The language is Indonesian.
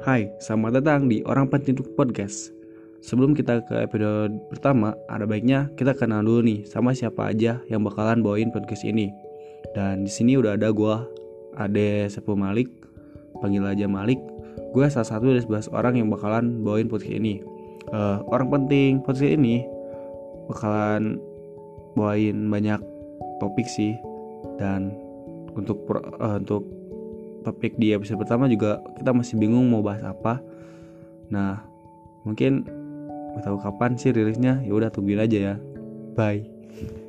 Hai, selamat datang di Orang Penting Podcast. Sebelum kita ke episode pertama, ada baiknya kita kenal dulu nih sama siapa aja yang bakalan bawain podcast ini. Dan di sini udah ada gue, Ade Sepu Malik, panggil aja Malik. Gue salah satu dari 11 orang yang bakalan bawain podcast ini. Uh, orang penting podcast ini bakalan bawain banyak topik sih dan untuk uh, untuk topik di episode pertama juga kita masih bingung mau bahas apa. Nah mungkin gak tahu kapan sih rilisnya. Ya udah tungguin aja ya. Bye